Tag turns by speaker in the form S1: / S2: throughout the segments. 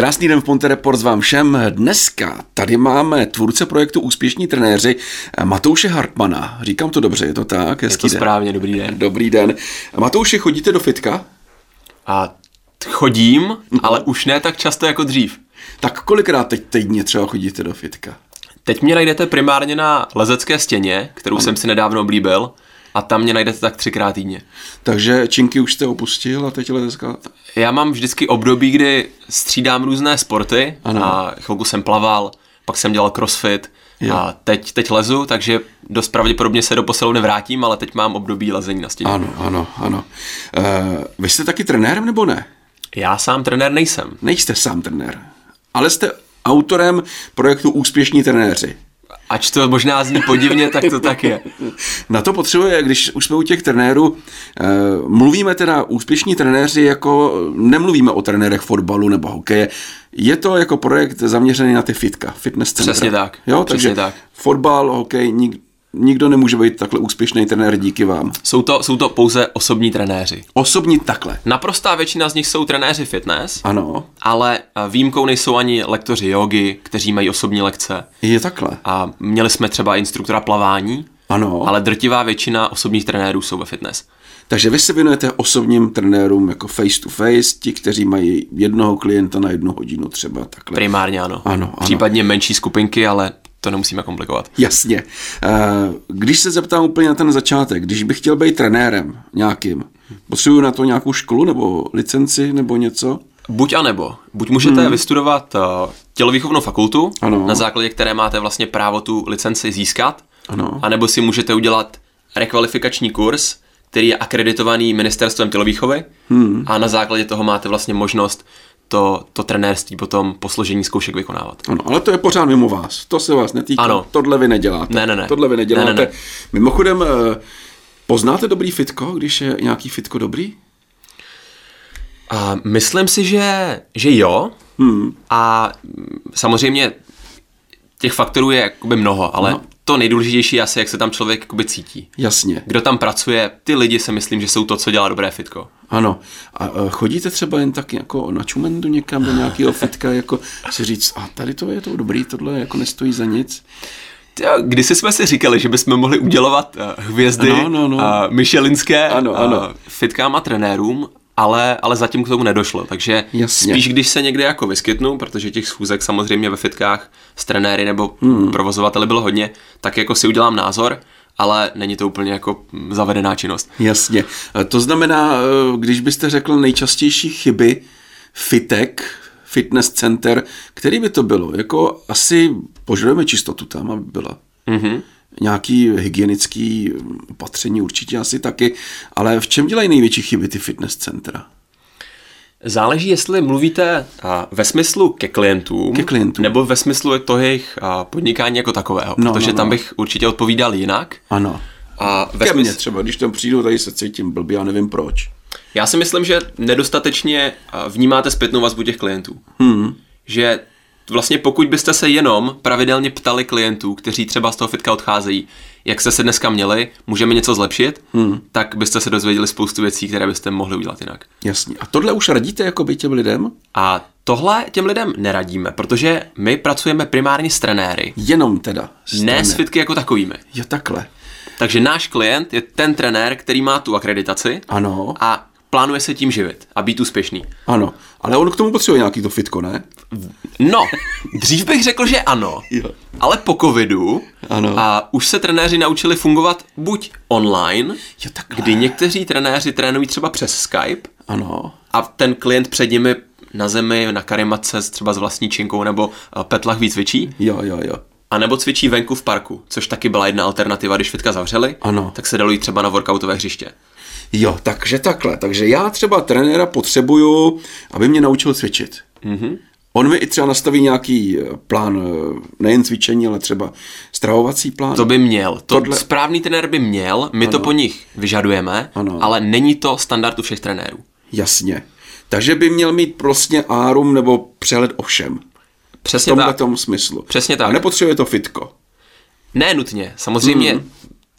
S1: Krásný den v Ponte Report vám všem. Dneska tady máme tvůrce projektu Úspěšní trenéři Matouše Hartmana. Říkám to dobře, je to tak?
S2: Hezký je to den. správně, dobrý den.
S1: Dobrý den. Matouši, chodíte do fitka?
S2: A chodím, mhm. ale už ne tak často jako dřív.
S1: Tak kolikrát teď týdně třeba chodíte do fitka?
S2: Teď mě najdete primárně na lezecké stěně, kterou ano. jsem si nedávno oblíbil a tam mě najdete tak třikrát týdně.
S1: Takže činky už jste opustil a teď letecká?
S2: Já mám vždycky období, kdy střídám různé sporty ano. a chvilku jsem plaval, pak jsem dělal crossfit jo. a teď, teď lezu, takže dost pravděpodobně se do posilu nevrátím, ale teď mám období lezení na stěně.
S1: Ano, ano, ano. Uh, vy jste taky trenérem nebo ne?
S2: Já sám trenér nejsem.
S1: Nejste sám trenér, ale jste autorem projektu Úspěšní trenéři.
S2: Ač to možná zní podivně, tak to tak je.
S1: Na to potřebuje, když už jsme u těch trenérů, eh, mluvíme teda úspěšní trenéři jako, nemluvíme o trenérech fotbalu nebo hokeje, je to jako projekt zaměřený na ty fitka, fitness centra.
S2: Přesně tak.
S1: Jo,
S2: Přesně
S1: takže
S2: tak.
S1: fotbal, hokej, nik, nikdo nemůže být takhle úspěšný trenér díky vám.
S2: Jsou to, jsou to pouze osobní trenéři.
S1: Osobní takhle.
S2: Naprostá většina z nich jsou trenéři fitness.
S1: Ano.
S2: Ale eh, výjimkou nejsou ani lektoři jogy, kteří mají osobní lekce.
S1: Je takhle.
S2: A měli jsme třeba instruktora plavání.
S1: Ano.
S2: Ale drtivá většina osobních trenérů jsou ve fitness.
S1: Takže vy se věnujete osobním trenérům jako face to face, ti, kteří mají jednoho klienta na jednu hodinu třeba takhle.
S2: Primárně ano.
S1: Ano, ano.
S2: Případně menší skupinky, ale to nemusíme komplikovat.
S1: Jasně. Eh, když se zeptám úplně na ten začátek, když bych chtěl být trenérem nějakým, potřebuju na to nějakou školu nebo licenci nebo něco?
S2: Buď a nebo. Buď můžete hmm. vystudovat eh, tělovýchovnou fakultu,
S1: ano.
S2: na základě které máte vlastně právo tu licenci získat,
S1: ano.
S2: anebo si můžete udělat rekvalifikační kurz, který je akreditovaný ministerstvem tělovýchovy
S1: hmm.
S2: a na základě toho máte vlastně možnost to, to trenérství potom po složení zkoušek vykonávat.
S1: Ano, ale to je pořád mimo vás. To se vás netýká.
S2: Ano.
S1: Tohle vy neděláte.
S2: Ne, ne, ne.
S1: Tohle vy neděláte.
S2: Ne, ne, ne.
S1: Mimochodem, eh, poznáte dobrý fitko, když je nějaký fitko dobrý?
S2: A myslím si, že, že jo.
S1: Hmm.
S2: A samozřejmě těch faktorů je jakoby mnoho, ale no. To nejdůležitější je asi, jak se tam člověk jakoby cítí.
S1: Jasně.
S2: Kdo tam pracuje, ty lidi si myslím, že jsou to, co dělá dobré fitko.
S1: Ano. A uh, chodíte třeba jen tak jako na čumendu někam do nějakého fitka, jako si říct, a tady to je to dobrý, tohle jako nestojí za nic.
S2: Když jsme si říkali, že bychom mohli udělovat uh, hvězdy
S1: no, no, no.
S2: Michelinské
S1: ano, ano.
S2: Fitkám a trenérům, ale, ale zatím k tomu nedošlo. Takže
S1: Jasně.
S2: spíš, když se někde jako vyskytnu, protože těch schůzek samozřejmě ve fitkách s trenéry nebo hmm. provozovateli bylo hodně, tak jako si udělám názor, ale není to úplně jako zavedená činnost.
S1: Jasně. To znamená, eh, když byste řekl nejčastější chyby fitek, fitness center, který by to bylo? Jako asi požadujeme čistotu tam, aby byla.
S2: Mm-hmm
S1: nějaký hygienický opatření určitě asi taky, ale v čem dělají největší chyby ty fitness centra?
S2: Záleží, jestli mluvíte ve smyslu ke klientům,
S1: ke klientům.
S2: nebo ve smyslu toho jejich podnikání jako takového,
S1: no,
S2: protože
S1: no, no.
S2: tam bych určitě odpovídal jinak.
S1: Ano.
S2: A ve
S1: ke
S2: smysl...
S1: mně třeba, když tam přijdu, tady se cítím blbě, já nevím proč.
S2: Já si myslím, že nedostatečně vnímáte zpětnou vazbu těch klientů.
S1: Hmm.
S2: Že vlastně pokud byste se jenom pravidelně ptali klientů, kteří třeba z toho fitka odcházejí, jak jste se dneska měli, můžeme něco zlepšit,
S1: hmm.
S2: tak byste se dozvěděli spoustu věcí, které byste mohli udělat jinak.
S1: Jasně. A tohle už radíte jako by těm lidem?
S2: A tohle těm lidem neradíme, protože my pracujeme primárně s trenéry.
S1: Jenom teda.
S2: S ne s fitky jako takovými.
S1: Jo, takhle.
S2: Takže náš klient je ten trenér, který má tu akreditaci.
S1: Ano.
S2: A plánuje se tím živit a být úspěšný.
S1: Ano, ale on k tomu potřebuje nějaký to fitko, ne?
S2: No, dřív bych řekl, že ano,
S1: jo.
S2: ale po covidu
S1: ano.
S2: a už se trenéři naučili fungovat buď online,
S1: jo,
S2: kdy někteří trenéři trénují třeba přes Skype
S1: ano.
S2: a ten klient před nimi na zemi, na karimatce třeba s vlastní činkou nebo eh, petlach víc cvičí.
S1: Jo, jo, jo.
S2: A nebo cvičí venku v parku, což taky byla jedna alternativa, když fitka zavřeli,
S1: ano.
S2: tak se dalo jít třeba na workoutové hřiště.
S1: Jo, takže takhle. Takže já třeba trenéra potřebuju, aby mě naučil cvičit.
S2: Mm-hmm.
S1: On mi i třeba nastaví nějaký eh, plán, eh, nejen cvičení, ale třeba stravovací plán.
S2: To by měl. To Tohle... Správný trenér by měl, my ano. to po nich vyžadujeme,
S1: ano.
S2: ale není to standard u všech trenérů.
S1: Jasně. Takže by měl mít prostě árum nebo přehled o všem.
S2: Přesně
S1: v tomhle
S2: tak.
S1: tom smyslu.
S2: Přesně tak.
S1: A nepotřebuje to fitko.
S2: Ne nutně. Samozřejmě mm.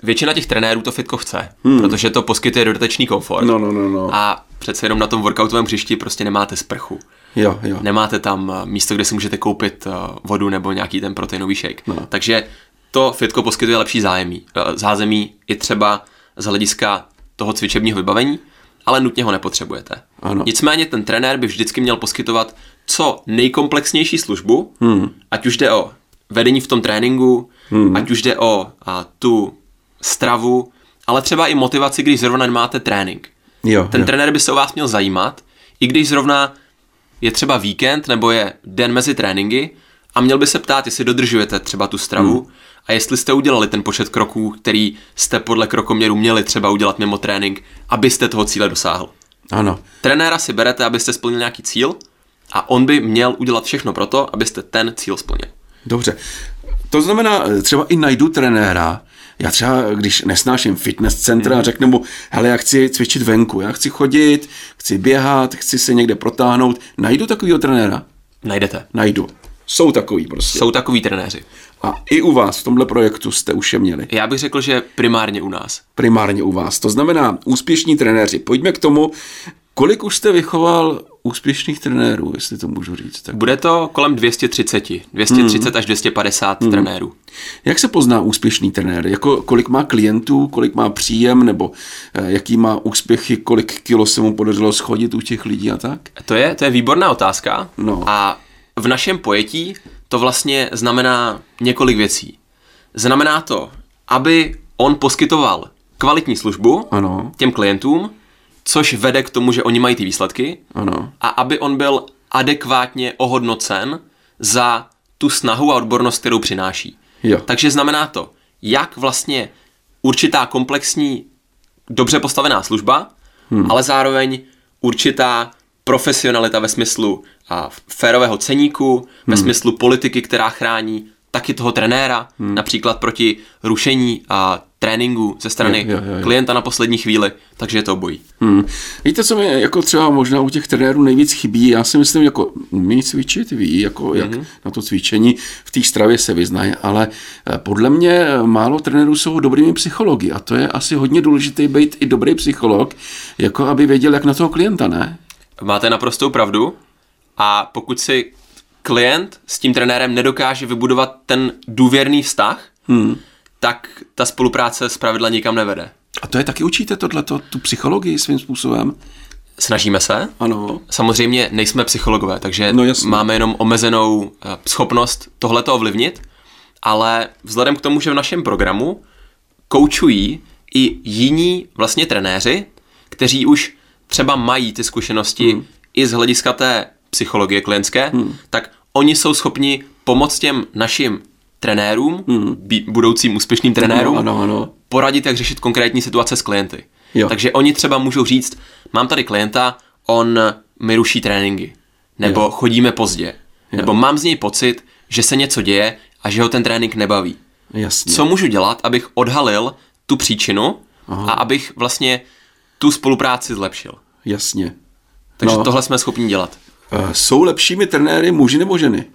S2: Většina těch trenérů to fitko chce,
S1: Hmm.
S2: protože to poskytuje dodatečný komfort.
S1: No, no, no, no.
S2: A přece jenom na tom workoutovém hřišti prostě nemáte sprchu.
S1: Jo, jo.
S2: Nemáte tam eh, místo, kde si můžete koupit eh, vodu nebo nějaký ten proteinový shake. No. Takže to fitko poskytuje lepší zájemí, eh, zázemí i třeba z hlediska toho cvičebního vybavení, ale nutně ho nepotřebujete.
S1: Ano.
S2: Nicméně ten trenér by vždycky měl poskytovat co nejkomplexnější službu, hmm. ať už jde o vedení v tom tréninku, hmm. ať už jde o a, tu stravu, ale třeba i motivaci, když zrovna nemáte trénink.
S1: Jo,
S2: Ten
S1: jo.
S2: trenér by se o vás měl zajímat, i když zrovna je třeba víkend nebo je den mezi tréninky a měl by se ptát, jestli dodržujete třeba tu stravu hmm. a jestli jste udělali ten počet kroků, který jste podle krokoměru měli třeba udělat mimo trénink, abyste toho cíle dosáhl.
S1: Ano.
S2: Trenéra si berete, abyste splnil nějaký cíl a on by měl udělat všechno pro to, abyste ten cíl splnil.
S1: Dobře. To znamená, třeba i najdu trenéra, já třeba, když nesnáším fitness centra, mm. řeknu mu, hele, já chci cvičit venku, já chci chodit, chci běhat, chci se někde protáhnout, najdu takového trenéra?
S2: Najdete.
S1: Najdu. Jsou takový prostě.
S2: Jsou takový trenéři.
S1: A i u vás v tomhle projektu jste už je měli.
S2: Já bych řekl, že primárně u nás.
S1: Primárně u vás. To znamená, úspěšní trenéři. Pojďme k tomu, kolik už jste vychoval úspěšných trenérů, jestli to můžu říct. Tak.
S2: Bude to kolem 230. 230 hmm. až 250 hmm. trenérů.
S1: Jak se pozná úspěšný trenér? Jako kolik má klientů, kolik má příjem, nebo eh, jaký má úspěchy, kolik kilo se mu podařilo schodit u těch lidí a tak?
S2: To je, to je výborná otázka.
S1: No.
S2: A v našem pojetí to vlastně znamená několik věcí. Znamená to, aby on poskytoval kvalitní službu
S1: ano.
S2: těm klientům, což vede k tomu, že oni mají ty výsledky
S1: ano.
S2: a aby on byl adekvátně ohodnocen za tu snahu a odbornost, kterou přináší.
S1: Jo.
S2: Takže znamená to, jak vlastně určitá komplexní, dobře postavená služba, hmm. ale zároveň určitá profesionalita ve smyslu a, férového ceníku, hmm. ve smyslu politiky, která chrání taky toho trenéra, hmm. například proti rušení a tréninku ze strany
S1: jo, jo, jo.
S2: klienta na poslední chvíli, takže je to obojí.
S1: Hmm. Víte, co mi jako třeba možná u těch trenérů nejvíc chybí? Já si myslím, jako umí cvičit, ví, jako jak
S2: Mhm.
S1: na to cvičení v té stravě se vyznají, ale eh, podle mě málo trenérů jsou dobrými psychologi a to je asi hodně důležité být i dobrý psycholog, jako aby věděl, jak na toho klienta, ne?
S2: Máte naprostou pravdu a pokud si klient s tím trenérem nedokáže vybudovat ten důvěrný vztah,
S1: Hmm.
S2: Tak ta spolupráce zpravidla nikam nevede.
S1: A to je taky učíte tohleto, tu psychologii svým způsobem?
S2: Snažíme se.
S1: Ano.
S2: Samozřejmě nejsme psychologové, takže
S1: No
S2: máme jenom omezenou eh, schopnost tohleto ovlivnit, ale vzhledem k tomu, že v našem programu koučují i jiní vlastně trenéři, kteří už třeba mají ty zkušenosti hmm. i z hlediska té psychologie klientské, hmm. tak oni jsou schopni pomoct těm našim trenérům, hmm. budoucím úspěšným trenérům,
S1: Ano, ano.
S2: poradit, jak řešit konkrétní situace s klienty.
S1: Jo.
S2: Takže oni třeba můžou říct, mám tady klienta, on mi ruší tréninky, nebo
S1: Jo.
S2: chodíme pozdě, nebo mám z něj pocit, že se něco děje a že ho ten trénink nebaví.
S1: Jasně.
S2: Co můžu dělat, abych odhalil tu příčinu a abych vlastně tu spolupráci zlepšil.
S1: Jasně.
S2: Takže
S1: No.
S2: tohle jsme schopni dělat.
S1: Eh, Jsou lepšími trenéry muži nebo ženy?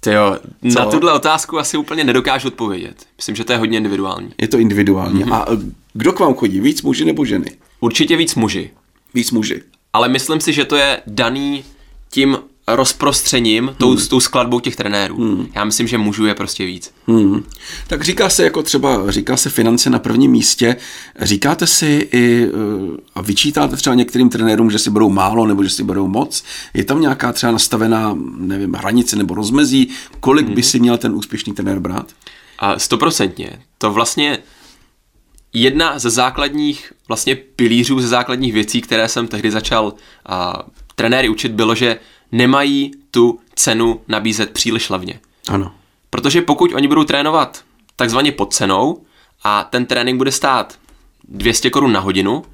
S2: Ty jo, na tuhle otázku asi úplně nedokážu odpovědět. Myslím, že to je hodně individuální.
S1: Je to individuální.
S2: Mhm.
S1: A eh, kdo k vám chodí? Víc muži nebo ženy?
S2: Určitě víc muži,
S1: Víc muži.
S2: ale myslím si, že to je daný tím rozprostřením, hmm. tou, tou skladbou těch trenérů. Hmm. Já myslím, že mužů je prostě víc.
S1: Hmm. Tak říká se jako třeba, říká se finance na prvním místě. Říkáte si i eh, a vyčítáte třeba některým trenérům, že si berou málo nebo že si berou moc. Je tam nějaká třeba nastavená, nevím, hranice nebo rozmezí, kolik by si měl ten úspěšný trenér brát?
S2: A stoprocentně. To vlastně jedna ze základních vlastně pilířů, ze základních věcí, které jsem tehdy začal a, trenéry učit, bylo, že nemají tu cenu nabízet příliš levně.
S1: Ano.
S2: Protože pokud oni budou trénovat takzvaně pod cenou a ten trénink bude stát 200 korun na hodinu,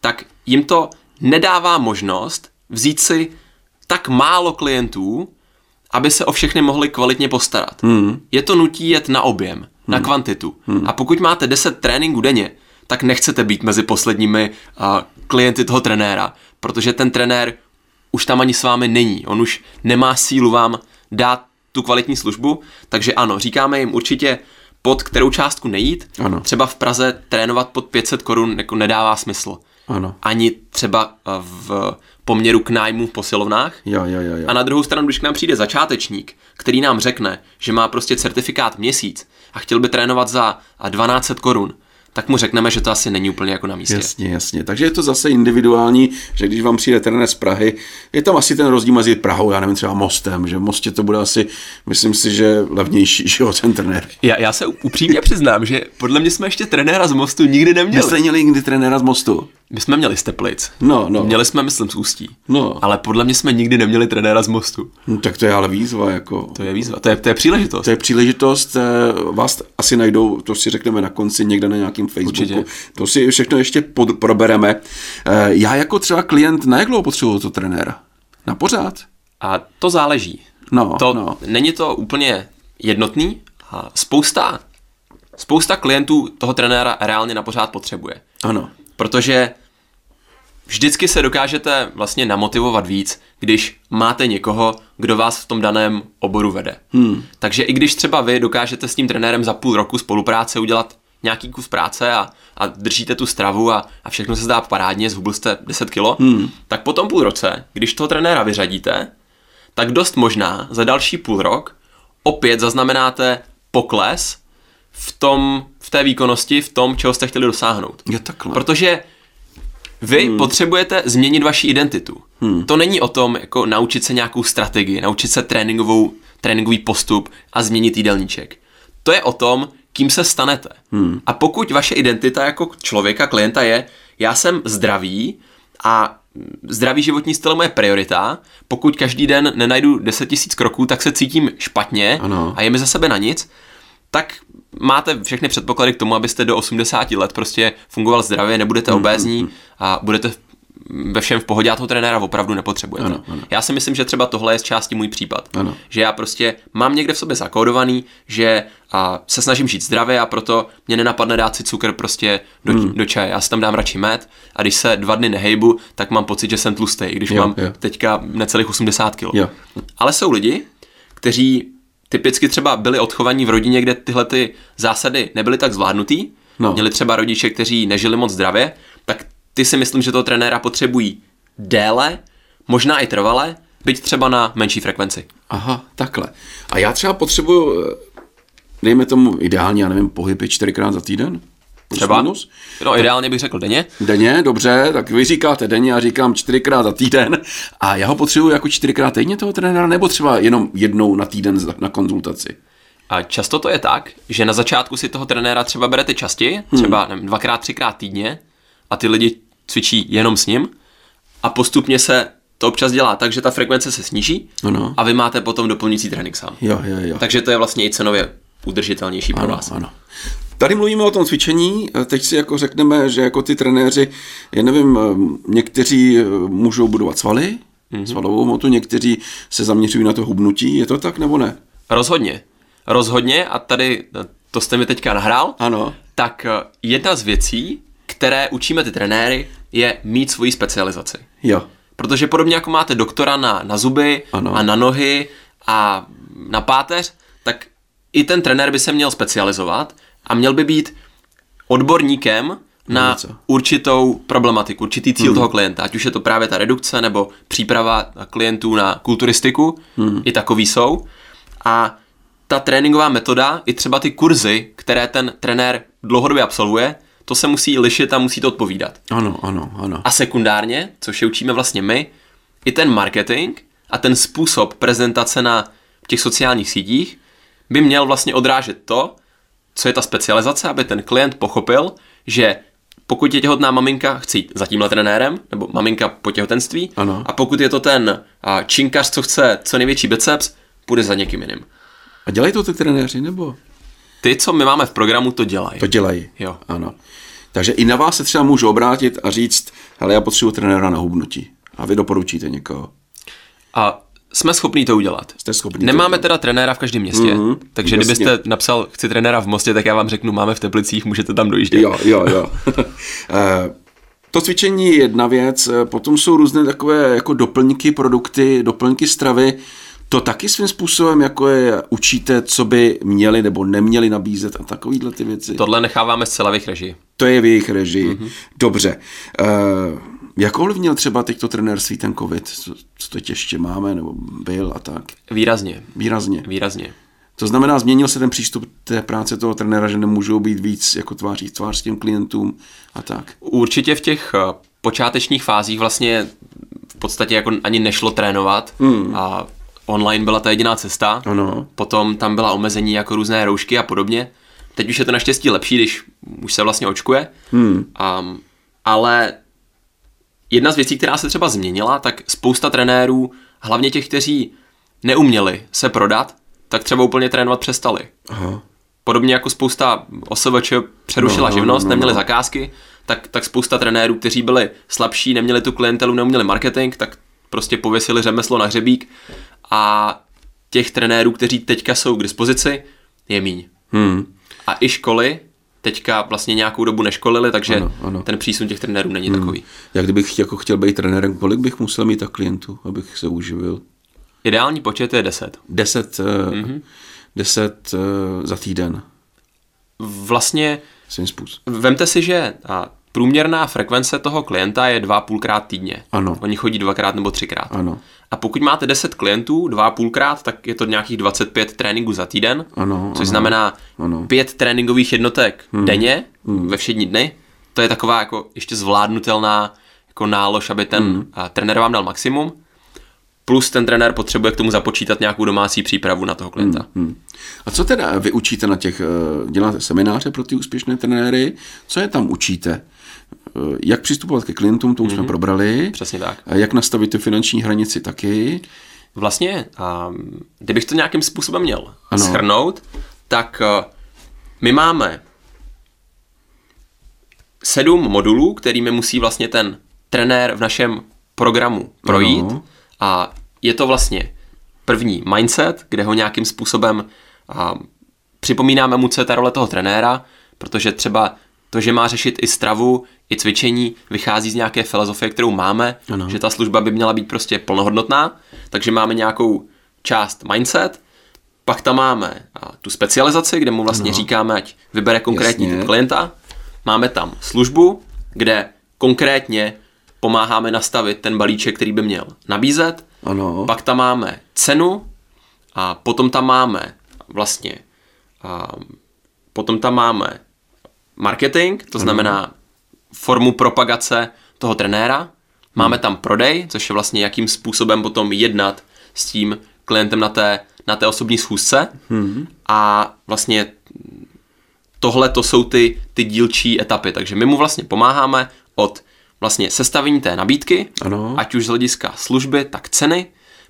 S2: tak jim to nedává možnost vzít si tak málo klientů, aby se o všechny mohli kvalitně postarat. Hmm. Je to nutí jet na objem, hmm. na kvantitu. Hmm. A pokud máte 10 tréninků denně, tak nechcete být mezi posledními uh, klienty toho trenéra, protože ten trenér už tam ani s vámi není. On už nemá sílu vám dát tu kvalitní službu, takže ano, říkáme jim určitě pod kterou částku nejít.
S1: Ano.
S2: Třeba v Praze trénovat pod 500 korun jako nedává smysl. ano. ani třeba v poměru k nájmu v posilovnách.
S1: Jo, jo, jo, jo.
S2: A na druhou stranu, když k nám přijde začátečník, který nám řekne, že má prostě certifikát měsíc a chtěl by trénovat za 1200 korun, tak mu řekneme, že to asi není úplně jako na místě.
S1: Jasně, jasně. Takže je to zase individuální, že když vám přijde trenér z Prahy, je tam asi ten rozdíl mezi Prahou, já nevím, třeba mostem, že v mostě to bude asi, myslím si, že levnější, že jo, ten trenér.
S2: Já, já se upřímně přiznám, že podle mě jsme ještě trenéra z mostu nikdy neměli.
S1: Jste měli nikdy trenéra z mostu?
S2: My jsme měli z Teplic.
S1: No, no.
S2: Měli jsme, myslím, z Ústí.
S1: No.
S2: Ale podle mě jsme nikdy neměli trenéra z mostu.
S1: No, tak to je ale výzva, jako.
S2: To je výzva, to je, to je příležitost.
S1: To je příležitost, eh, vás asi najdou, to si řekneme na konci někde na nějakém Facebooku. Určitě. To si všechno ještě pod, probereme. Eh, já jako třeba klient, na jak dlouho potřebuji to trenéra? Na pořád?
S2: A to záleží.
S1: No,
S2: to,
S1: no.
S2: Není to úplně jednotný. A spousta, spousta klientů toho trenéra reálně na pořád potřebuje.
S1: Ano.
S2: Protože vždycky se dokážete vlastně namotivovat víc, když máte někoho, kdo vás v tom daném oboru vede.
S1: Hmm.
S2: Takže i když třeba vy dokážete s tím trenérem za půl roku spolupráce udělat nějaký kus práce a, a držíte tu stravu a, a všechno se zdá parádně, zhubil jste 10 kilo,
S1: hmm.
S2: tak po tom půl roce, když toho trenéra vyřadíte, tak dost možná za další půl rok opět zaznamenáte pokles v tom, v té výkonnosti, v tom, čeho jste chtěli dosáhnout.
S1: Je takhle.
S2: Protože vy hmm. potřebujete změnit vaši identitu.
S1: Hmm.
S2: To není o tom, jako naučit se nějakou strategii, naučit se tréninkovou, tréninkový postup a změnit jídelníček. To je o tom, kým se stanete.
S1: Hmm.
S2: A pokud vaše identita jako člověka, klienta je, já jsem zdravý a zdravý životní styl je moje priorita, pokud každý den nenajdu 10 tisíc kroků, tak se cítím špatně
S1: ano.
S2: a je mi za sebe na nic, tak máte všechny předpoklady k tomu, abyste do 80 let prostě fungoval zdravě, nebudete hmm, obézní hmm, a budete ve všem v pohodě a toho trenéra opravdu nepotřebujete.
S1: Ano, ano.
S2: Já si myslím, že třeba tohle je z části můj případ.
S1: Ano.
S2: Že já prostě mám někde v sobě zakódovaný, že a se snažím žít zdravě a proto mě nenapadne dát si cukr prostě do, hmm. do čaje. Já si tam dám radši med a když se dva dny nehejbu, tak mám pocit, že jsem tlustý, i když
S1: jo,
S2: mám
S1: jo.
S2: teďka necelých 80 kg. Ale jsou lidi, kteří typicky třeba byli odchovaní v rodině, kde tyhle ty zásady nebyly tak zvládnutý,
S1: no.
S2: měli třeba rodiče, kteří nežili moc zdravě, tak ty si myslím, že toho trenéra potřebují déle, možná i trvale, byť třeba na menší frekvenci.
S1: Aha, takhle. A já třeba potřebuju, dejme tomu ideálně, já nevím, pohyby čtyřikrát za týden?
S2: Třeba? No ideálně bych řekl denně.
S1: Denně, dobře, tak vy říkáte denně, já říkám čtyřikrát za týden. A já ho potřebuji jako čtyřikrát týdně toho trenéra, nebo třeba jenom jednou na týden na konzultaci?
S2: A často to je tak, že na začátku si toho trenéra třeba berete častěji, třeba nevím, dvakrát, třikrát týdně a ty lidi cvičí jenom s ním a postupně se to občas dělá tak, že ta frekvence se sníží
S1: ano.
S2: a vy máte potom doplňující trénink sám.
S1: Jo, jo, jo.
S2: Takže to je vlastně i cenově udržitelnější pro
S1: ano,
S2: vás.
S1: Ano. Tady mluvíme o tom cvičení, teď si jako řekneme, že jako ty trenéři, já nevím, někteří můžou budovat svaly, mm-hmm. svalovou motu, někteří se zaměřují na to hubnutí, je to tak nebo ne?
S2: Rozhodně. Rozhodně a tady, to jste mi teďka nahrál,
S1: ano.
S2: tak jedna z věcí, které učíme ty trenéry, je mít svoji specializaci.
S1: Jo.
S2: Protože podobně jako máte doktora na, na zuby
S1: ano.
S2: a na nohy a na páteř, i ten trenér by se měl specializovat a měl by být odborníkem na
S1: Něco.
S2: určitou problematiku, určitý cíl hmm. toho klienta, ať už je to právě ta redukce nebo příprava klientů na kulturistiku,
S1: hmm.
S2: i takový jsou. A ta tréninková metoda, i třeba ty kurzy, které ten trenér dlouhodobě absolvuje, to se musí lišit a musí to odpovídat.
S1: Ano, ano, ano.
S2: A sekundárně, což je učíme vlastně my, i ten marketing a ten způsob prezentace na těch sociálních sítích by měl vlastně odrážet to, co je ta specializace, aby ten klient pochopil, že pokud je těhotná maminka, chce jít za tímhle trenérem, nebo maminka po těhotenství,
S1: ano.
S2: a pokud je to ten a, činkař, co chce co největší biceps, půjde za někým jiným.
S1: A dělají to ty trenéři, nebo?
S2: Ty, co my máme v programu, to dělají.
S1: To dělají.
S2: Jo.
S1: Ano. Takže i na vás se třeba můžu obrátit a říct, hele, já potřebuji trenéra na hubnutí. A vy doporučíte někoho.
S2: A jsme schopní to udělat.
S1: Jste schopní
S2: Nemáme
S1: to
S2: teda trenéra v každém městě, mm-hmm, takže jasně. kdybyste napsal, chci trenéra v Mostě, tak já vám řeknu, máme v Teplicích, můžete tam dojíždět.
S1: Jo, jo, jo. Eh, to cvičení je jedna věc, potom jsou různé takové jako doplňky, produkty, doplňky stravy, To taky svým způsobem jako je učíte, co by měli nebo neměli nabízet a takovýhle ty věci.
S2: Tohle necháváme zcela v jejich režii.
S1: To je v jejich režii. Mm-hmm. Dobře. Uh, jak ovlivnil třeba teď to trenérství ten covid? Co, co teď ještě máme, nebo byl a tak?
S2: Výrazně.
S1: Výrazně.
S2: Výrazně.
S1: To znamená, změnil se ten přístup té práce toho trenéra, že nemůžou být víc jako tváří tvář s těm klientům a tak?
S2: Určitě v těch eh, počátečních fázích vlastně v podstatě jako ani nešlo trénovat hmm. a online byla ta jediná cesta.
S1: Ano.
S2: Potom tam byla omezení jako různé roušky a podobně. Teď už je to naštěstí lepší, když už se vlastně očkuje.
S1: Hmm.
S2: Um, ale jedna z věcí, která se třeba změnila, tak spousta trenérů, hlavně těch, kteří neuměli se prodat, tak třeba úplně trénovat přestali.
S1: Aha.
S2: Podobně jako spousta OSVČ přerušila
S1: No, no,
S2: živnost,
S1: no, no,
S2: neměli
S1: no.
S2: zakázky, tak, tak spousta trenérů, kteří byli slabší, neměli tu klientelu, neuměli marketing, tak prostě pověsili řemeslo na hřebík a těch trenérů, kteří teďka jsou k dispozici, je míň.
S1: Hmm.
S2: A i školy teďka vlastně nějakou dobu neškolili, takže
S1: Ano, ano.
S2: ten přísun těch trenérů není takový.
S1: Jak kdybych jako chtěl být trenérem, kolik bych musel mít tak klientů, abych se uživil?
S2: Ideální počet je 10.
S1: Deset, mm-hmm.
S2: Mhm.
S1: deset uh, za týden
S2: Vlastně
S1: svým způsobem.
S2: vemte si, že a průměrná frekvence toho klienta je 2,5 krát týdně.
S1: Ano.
S2: Oni chodí dvakrát nebo třikrát.
S1: Ano.
S2: A pokud máte 10 klientů, 2,5 krát, tak je to nějakých 25 tréninků za týden,
S1: Ano,
S2: což
S1: ano,
S2: znamená
S1: ano.
S2: pět tréninkových jednotek hmm. denně ve všední dny. To je taková jako ještě zvládnutelná jako nálož, aby ten hmm. trenér vám dal maximum. Plus ten trenér potřebuje k tomu započítat nějakou domácí přípravu na toho klienta.
S1: Hmm. A co teda vy učíte na těch, eh, děláte semináře pro ty úspěšné trenéry, co je tam učíte? Jak přistupovat ke klientům, to už jsme probrali.
S2: Přesně tak.
S1: A jak nastavit tu finanční hranici taky.
S2: Vlastně, um, kdybych to nějakým způsobem měl
S1: Ano.
S2: ano. schrnout, tak uh, my máme sedm modulů, kterými musí vlastně ten trenér v našem programu projít.
S1: Ano.
S2: A je to vlastně první mindset, kde ho nějakým způsobem a, připomínáme mu, co je ta role toho trenéra, protože třeba to, že má řešit i stravu, i cvičení, vychází z nějaké filozofie, kterou máme,
S1: Ano.
S2: že ta služba by měla být prostě plnohodnotná, takže máme nějakou část mindset, pak tam máme tu specializaci, kde mu vlastně
S1: Ano.
S2: říkáme, ať vybere konkrétní
S1: Jasně.
S2: typ klienta, máme tam službu, kde konkrétně pomáháme nastavit ten balíček, který by měl nabízet,
S1: Ano.
S2: pak tam máme cenu a potom tam máme vlastně a potom tam máme marketing, to znamená formu propagace toho trenéra. Máme tam prodej, což je vlastně jakým způsobem potom jednat s tím klientem na té, na té osobní schůzce. A vlastně tohle to jsou ty, ty dílčí etapy. Takže my mu vlastně pomáháme od vlastně sestavení té nabídky,
S1: Ano.
S2: ať už z hlediska služby, tak ceny,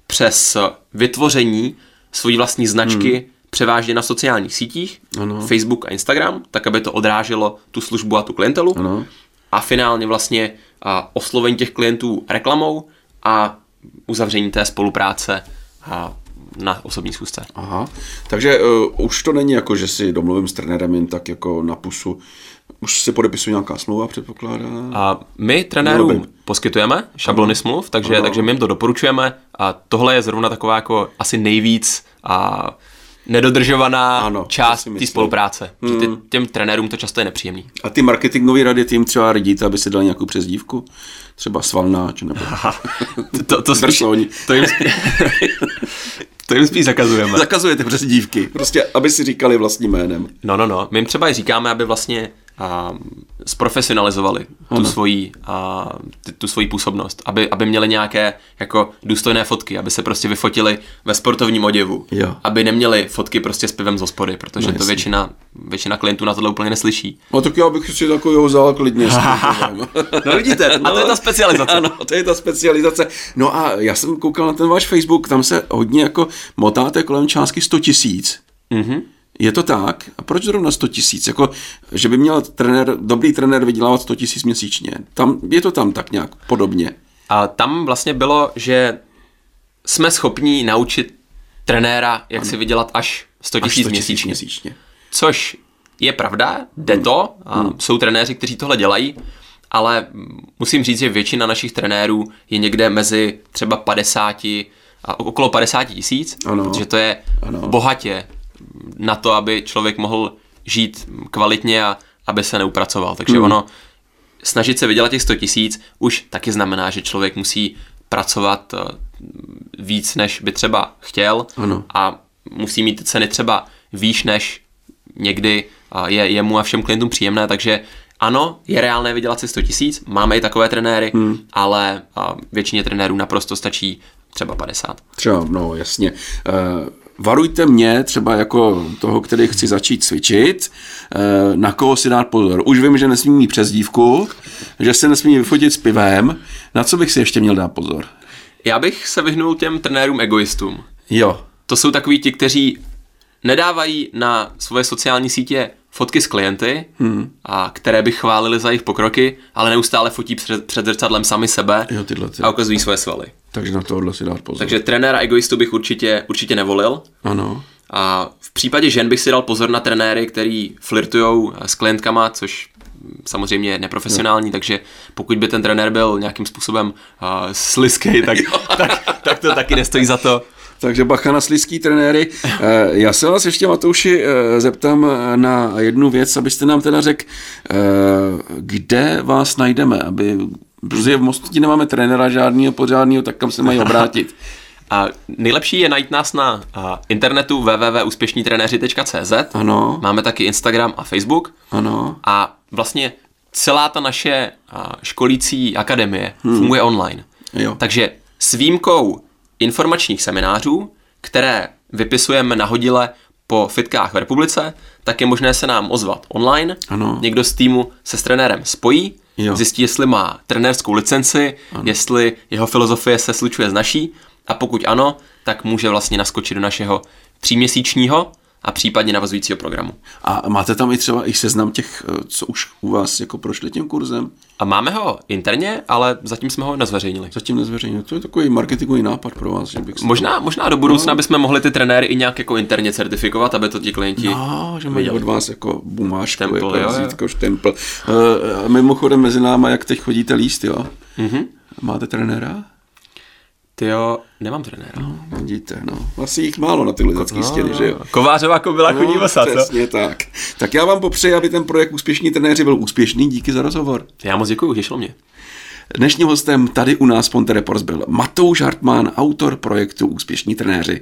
S2: přes vytvoření svojí vlastní značky hmm. Převážně na sociálních sítích,
S1: Ano.
S2: Facebook a Instagram, tak aby to odráželo tu službu a tu klientelu.
S1: Ano.
S2: A finálně vlastně a, oslovení těch klientů reklamou a uzavření té spolupráce a, na osobní schůzce.
S1: Aha. Takže uh, už to není jako, že si domluvím s trenérem jen tak jako na pusu. Už se podepisuje nějaká smlouva, předpokládá.
S2: A my trenérům
S1: Velmi.
S2: poskytujeme šablony smluv, takže,
S1: Ano.
S2: takže my jim to doporučujeme a tohle je zrovna taková jako asi nejvíc a nedodržovaná
S1: Ano,
S2: část té spolupráce. Hmm. Že ty, těm trenérům to často je nepříjemný.
S1: A ty marketingové rady tím třeba radíte, aby si dali nějakou přezdívku? Třeba svalnáč nebo
S2: To, to, spíš, to, jim spíš, to jim spíš zakazujeme.
S1: Zakazujete přezdívky. Prostě, aby si říkali vlastním jménem.
S2: No, no, no. My jim třeba i říkáme, aby vlastně a, zprofesionalizovali tu svoji, a, ty- tu svoji působnost, aby, aby měli nějaké jako důstojné fotky, aby se prostě vyfotili ve sportovním oděvu,
S1: Jo.
S2: aby neměli fotky prostě s pivem z hospody, protože
S1: No,
S2: to většina, většina klientů na tohle úplně neslyší.
S1: No tak já bych si takového vzal klidně.
S2: No vidíte, a to je ta specializace.
S1: Ano, to je ta specializace. No a já jsem koukal na ten váš Facebook, tam se hodně jako motáte kolem částky 100 tisíc.
S2: Mhm.
S1: Je to tak? A proč zrovna 100 tisíc? Jako, že by měl trenér, dobrý trenér vydělávat 100 tisíc měsíčně. Tam, je to tam tak nějak podobně.
S2: A tam vlastně bylo, že jsme schopni naučit trenéra, jak si vydělat až 100
S1: Až
S2: 000
S1: 100
S2: měsíčně.
S1: měsíčně.
S2: Což je pravda, jde to, a jsou trenéři, kteří tohle dělají, ale musím říct, že většina našich trenérů je někde mezi třeba 50 a okolo 50 tisíc, protože to je ano. bohatě na to, aby člověk mohl žít kvalitně a aby se neupracoval. Takže hmm. ono, snažit se vydělat těch 100 tisíc už taky znamená, že člověk musí pracovat eh, víc, než by třeba chtěl ano. a musí mít ceny třeba výš, než někdy je, je mu a všem klientům příjemné, takže ano, je reálné vydělat si 100 tisíc, máme i takové trenéry, hmm. ale většině trenérů naprosto stačí třeba 50.
S1: Třeba, no jasně. Uh, varujte mě třeba jako toho, který chci začít cvičit, uh, na koho si dát pozor. Už vím, že nesmím mít přezdívku, že se nesmí vyfotit s pivem. Na co bych si ještě měl dát pozor?
S2: Já bych se vyhnul těm trenérům egoistům.
S1: Jo.
S2: To jsou takový ti, kteří nedávají na svoje sociální sítě fotky s klienty, hmm. a které by chválili za jejich pokroky, ale neustále fotí před, před zrcadlem sami sebe
S1: jo, tyhle ty.
S2: a ukazují svoje svaly.
S1: Takže na tohle si dát pozor.
S2: Takže trenéra egoistu bych určitě, určitě nevolil.
S1: Ano.
S2: A v případě žen bych si dal pozor na trenéry, který flirtují s klientkama, což samozřejmě je neprofesionální, jo. takže pokud by ten trenér byl nějakým způsobem uh, sliský, tak, tak, tak to taky nestojí za to.
S1: Takže bacha na slizký trenéry. Eh, já se vás ještě, Matouši, eh, zeptám eh, na jednu věc, abyste nám teda řekl, kde vás najdeme, aby, protože v Mostoti nemáme trenéra žádného pořádného, tak kam se mají obrátit.
S2: A nejlepší je najít nás na internetu www.úspěšnítrenéři.cz.
S1: Ano.
S2: Máme taky Instagram a Facebook.
S1: Ano.
S2: A vlastně celá ta naše školící akademie hmm. funguje online.
S1: Jo.
S2: Takže s výjimkou informačních seminářů, které vypisujeme nahodile po fitkách v republice, tak je možné se nám ozvat online.
S1: Ano.
S2: Někdo z týmu se s trenérem spojí, jo. zjistí, jestli má trenérskou licenci, ano. jestli jeho filozofie se slučuje s naší a pokud ano, tak může vlastně naskočit do našeho tříměsíčního a případně navazujícího programu.
S1: A máte tam i třeba i seznam těch, eh, co už u vás jako prošli tím kurzem?
S2: A máme ho interně, ale zatím jsme ho nezveřejnili.
S1: Zatím nezveřejnili. To je takový marketingový nápad pro vás, že bych
S2: Možná, to... možná do budoucna no. bychom mohli ty trenéry i nějak jako interně certifikovat, aby to ti klienti
S1: No, že mají od vás jako bumášku, štempl, jako štempl. Uh, mimochodem mezi náma, jak teď chodíte líst, jo?
S2: Mm-hmm.
S1: Máte trenéra?
S2: Ty jo, nemám trenéra.
S1: No, vidíte, no. Asi jich málo na tyhle lidské no, stěny, že jo?
S2: Kovářová kobila no, chodí osa, co?
S1: Přesně tak. Tak já vám popřeji, aby ten projekt Úspěšní trenéři byl úspěšný. Díky za rozhovor.
S2: Já moc děkuji, těšilo mě.
S1: Dnešním hostem tady u nás Ponte Reports byl Matouš Hartmann, autor projektu Úspěšní trenéři.